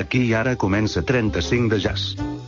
Aquí i ara comença 35 de jazz.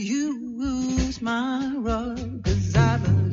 use my rug, cause I've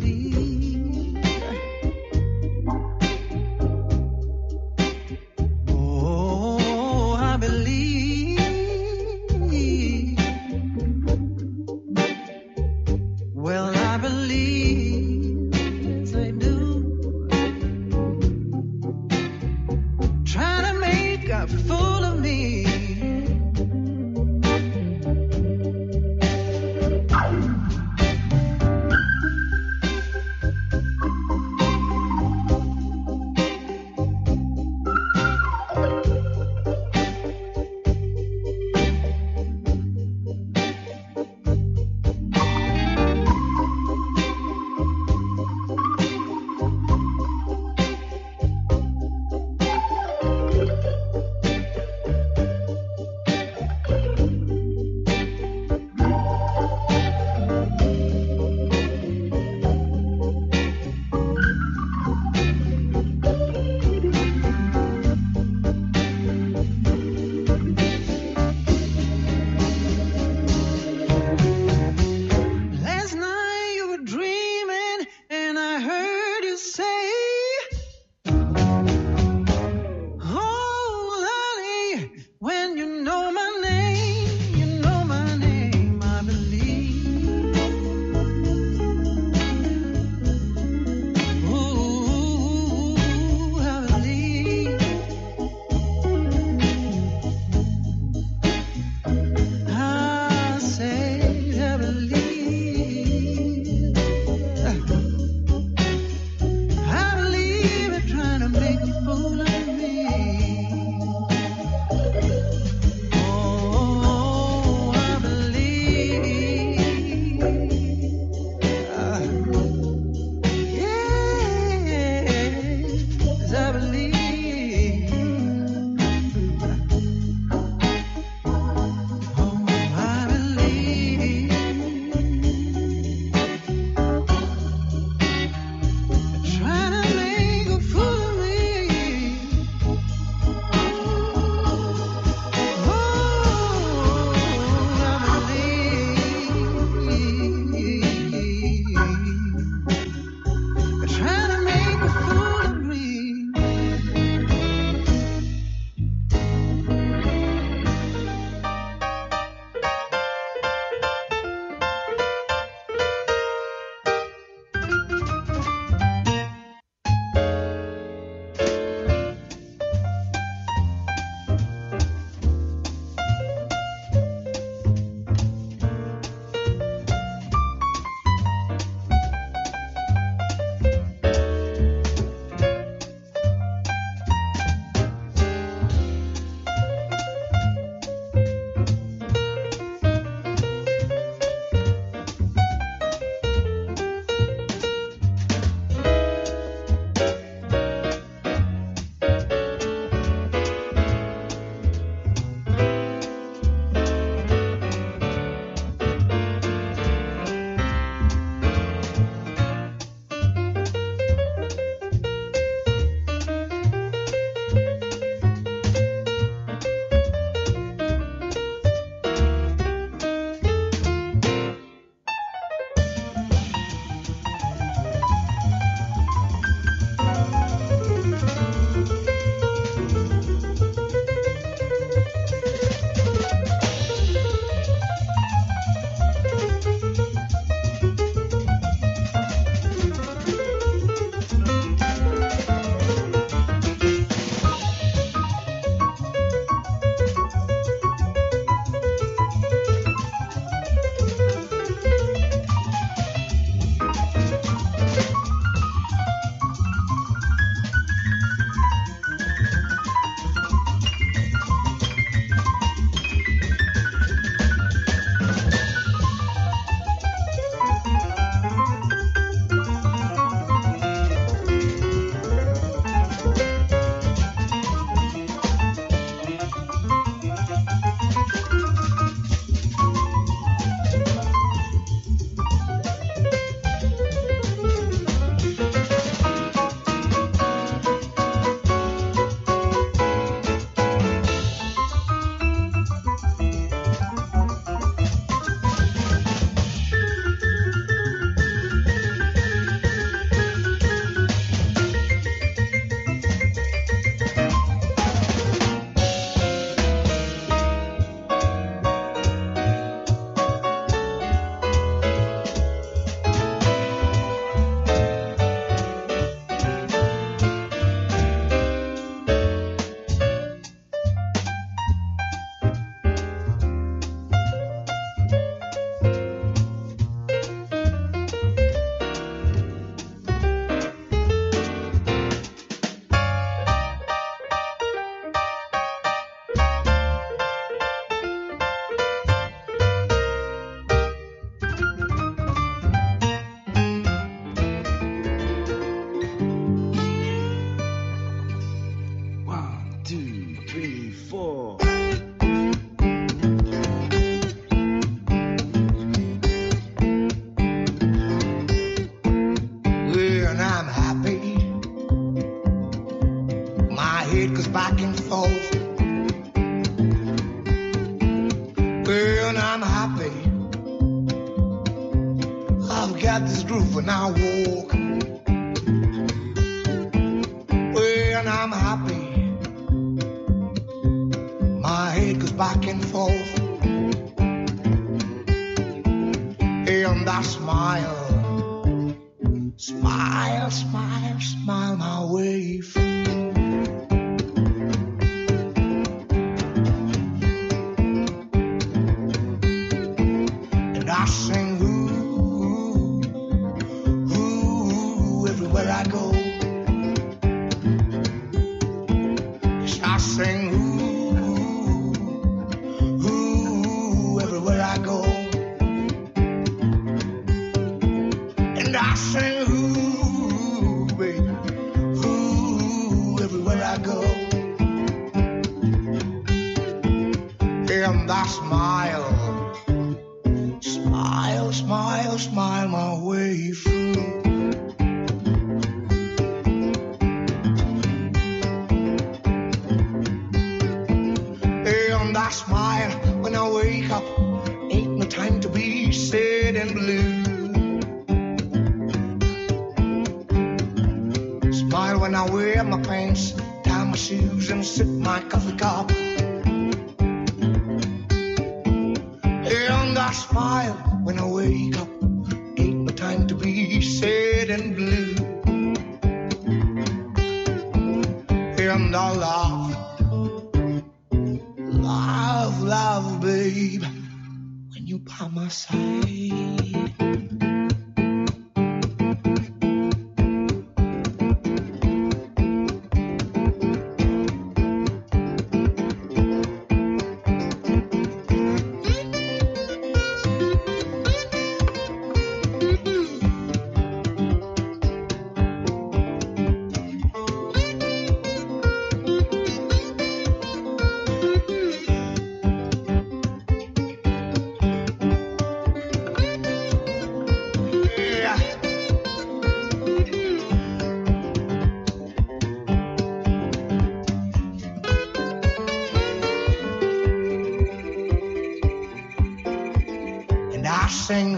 Smile, smile, smile my way through. stop. And I smile when I wake up. Ain't no time to be sad and blue. And I laugh, laugh, laugh, babe, when you by my side.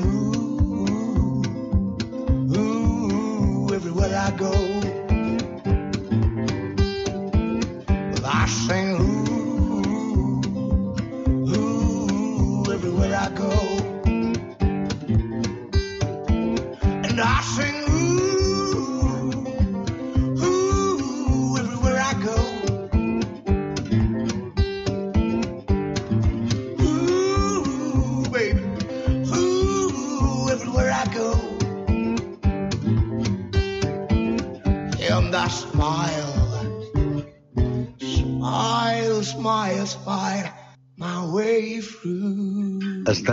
ooh, ooh, ooh everywhere I go.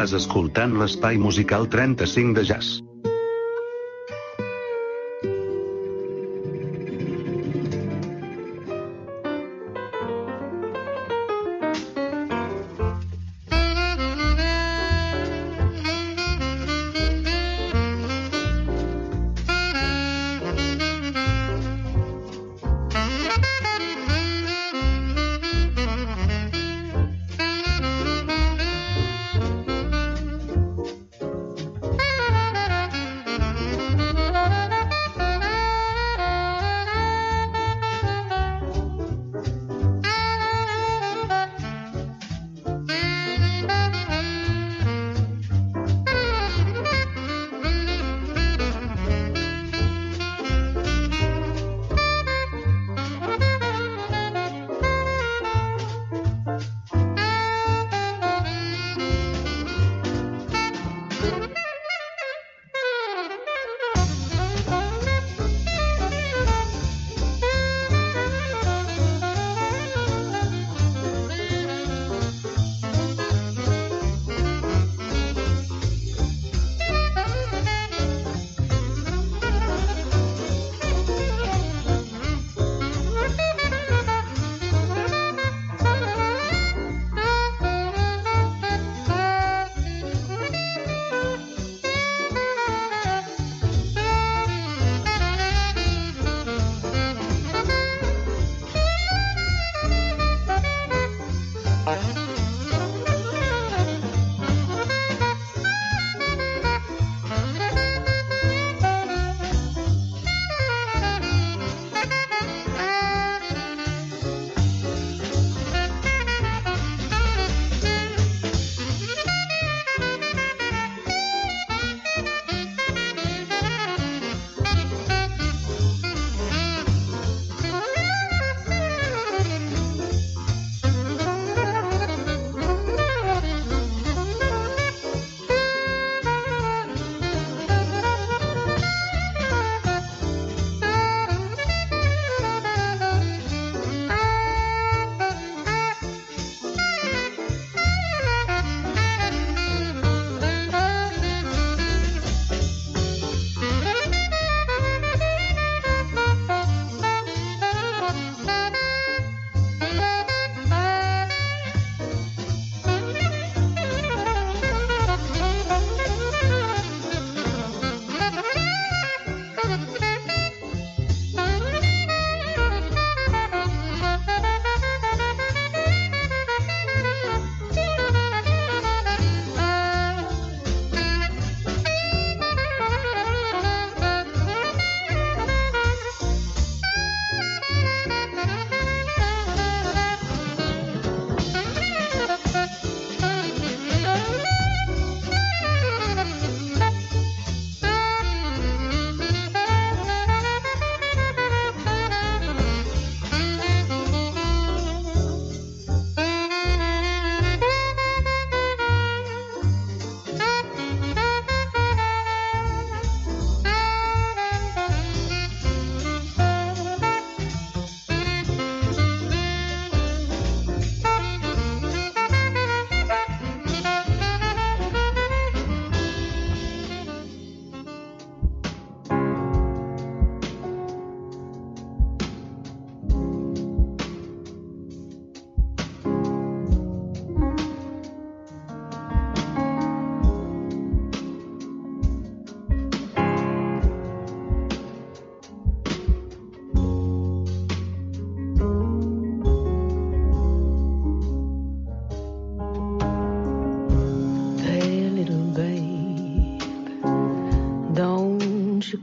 Estàs escoltant l'espai musical 35 de jazz.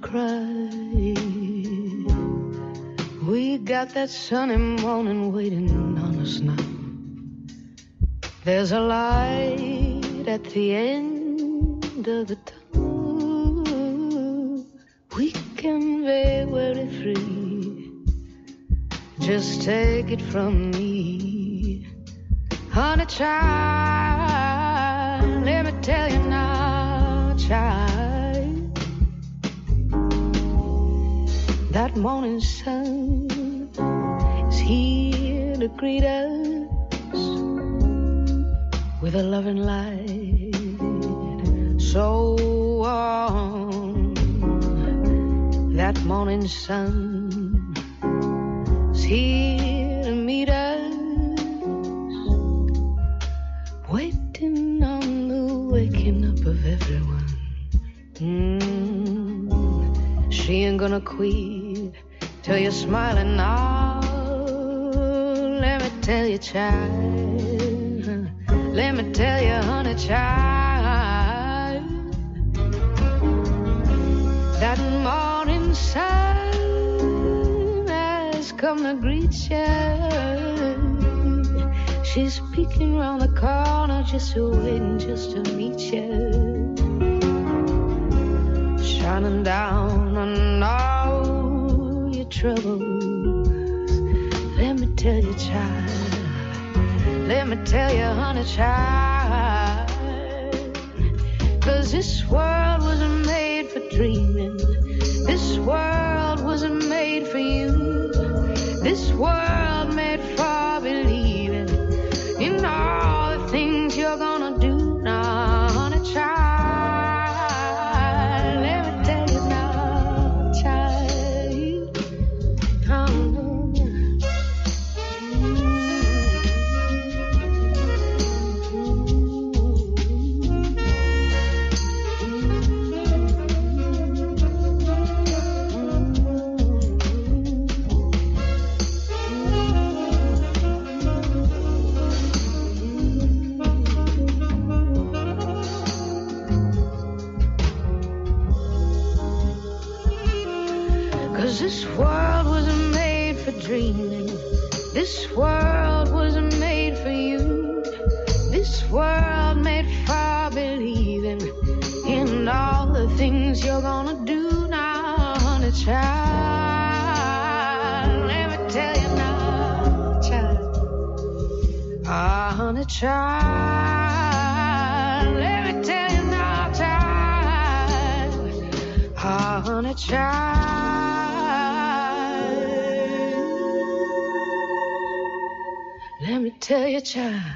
Cry. We got that sunny morning waiting on us now. There's a light at the end of the tunnel. We can be very free. Just take it from me, honey child. That morning sun is here to greet us with a loving light so warm. That morning sun is here to meet us, waiting on the waking up of everyone. Mm, she ain't gonna quit till you're smiling now. Let me tell you, child. Let me tell you, honey, child. That morning sun has come to greet you. She's peeking round the corner, just waiting just to meet you. Shining down on all troubles. Let me tell you, child. Let me tell you, honey, child. Cause this world wasn't made for dreaming. This world wasn't made for you. This world child. Let me tell you now, child. Honey child. Let me tell you, child.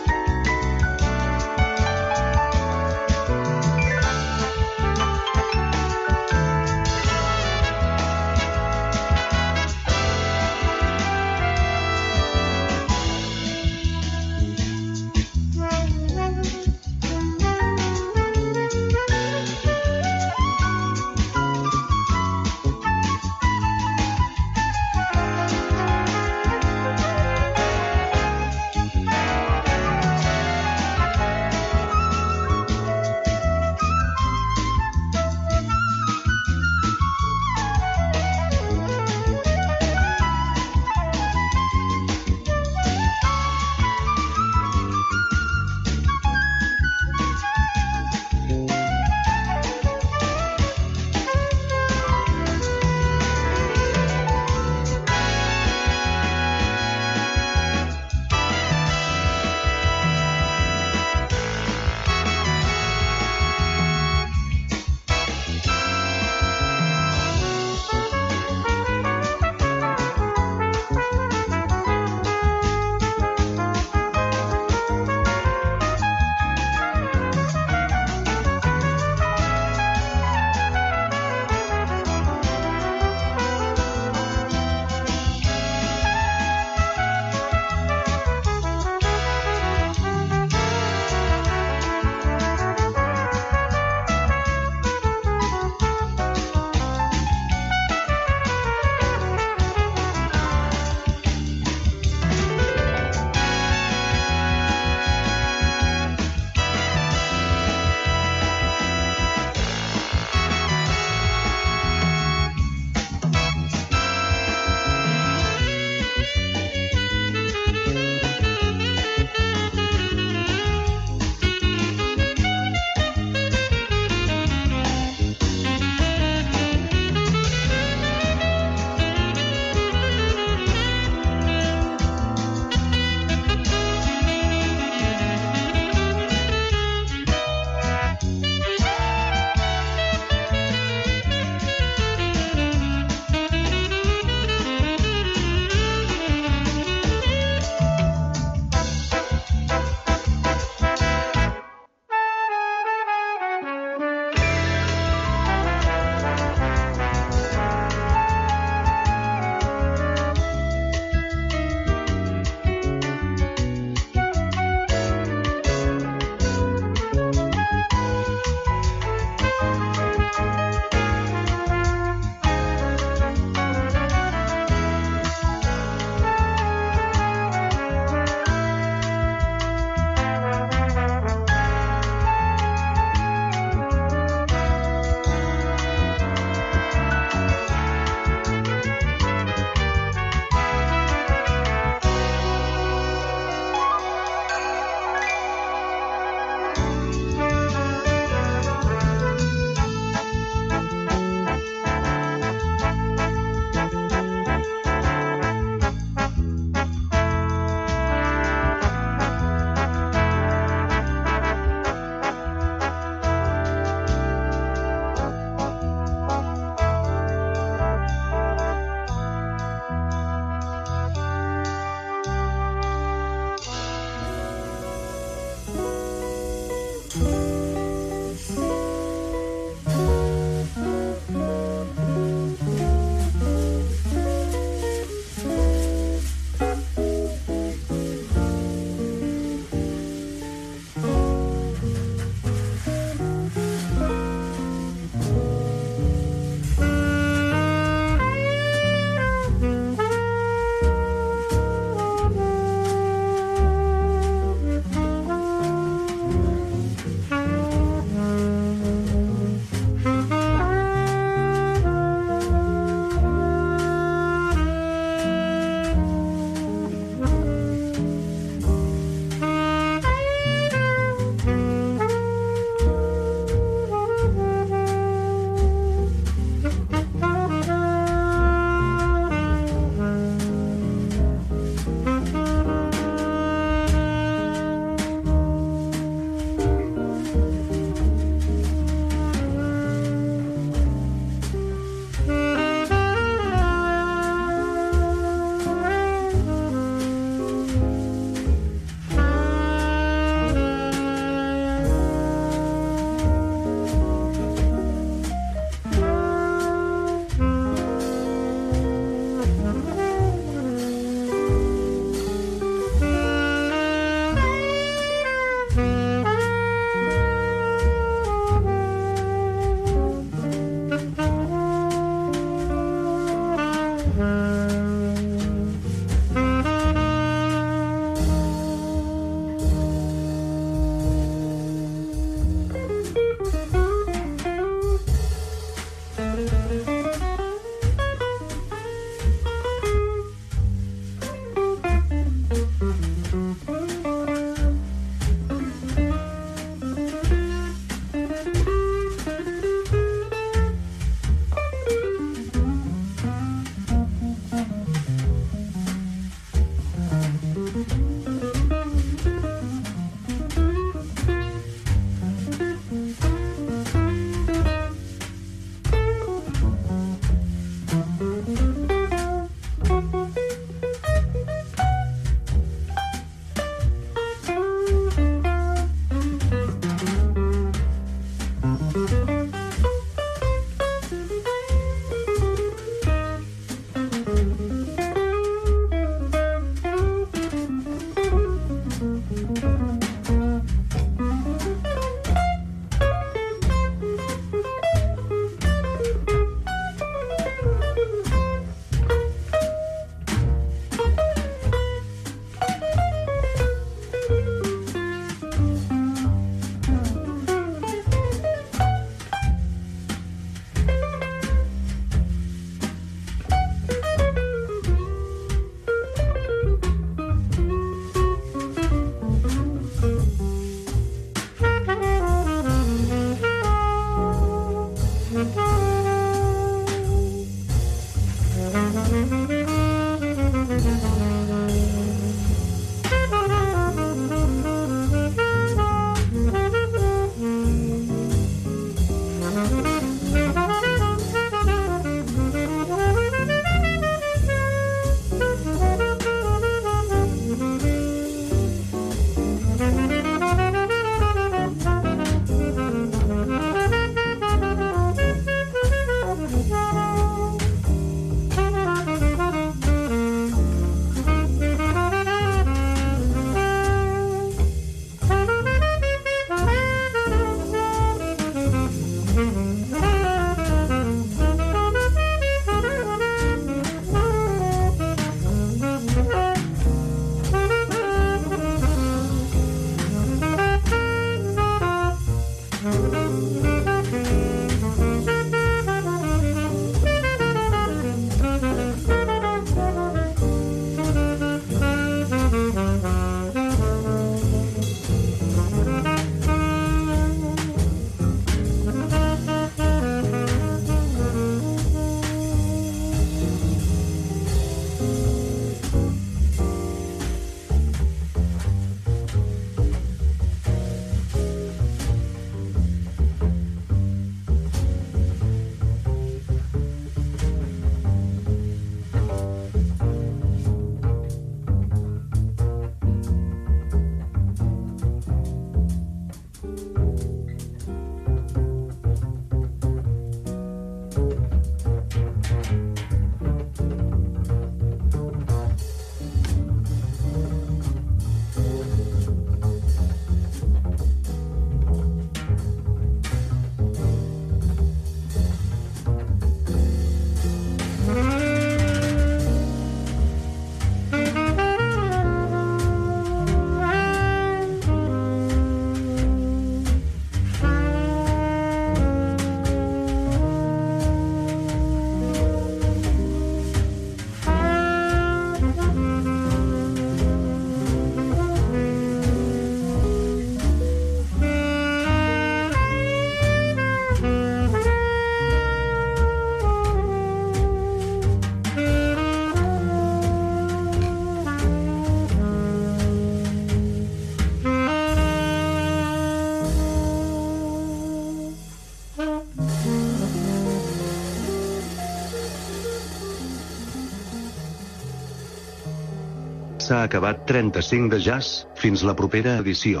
Acabat 35 de jazz, fins la propera edició.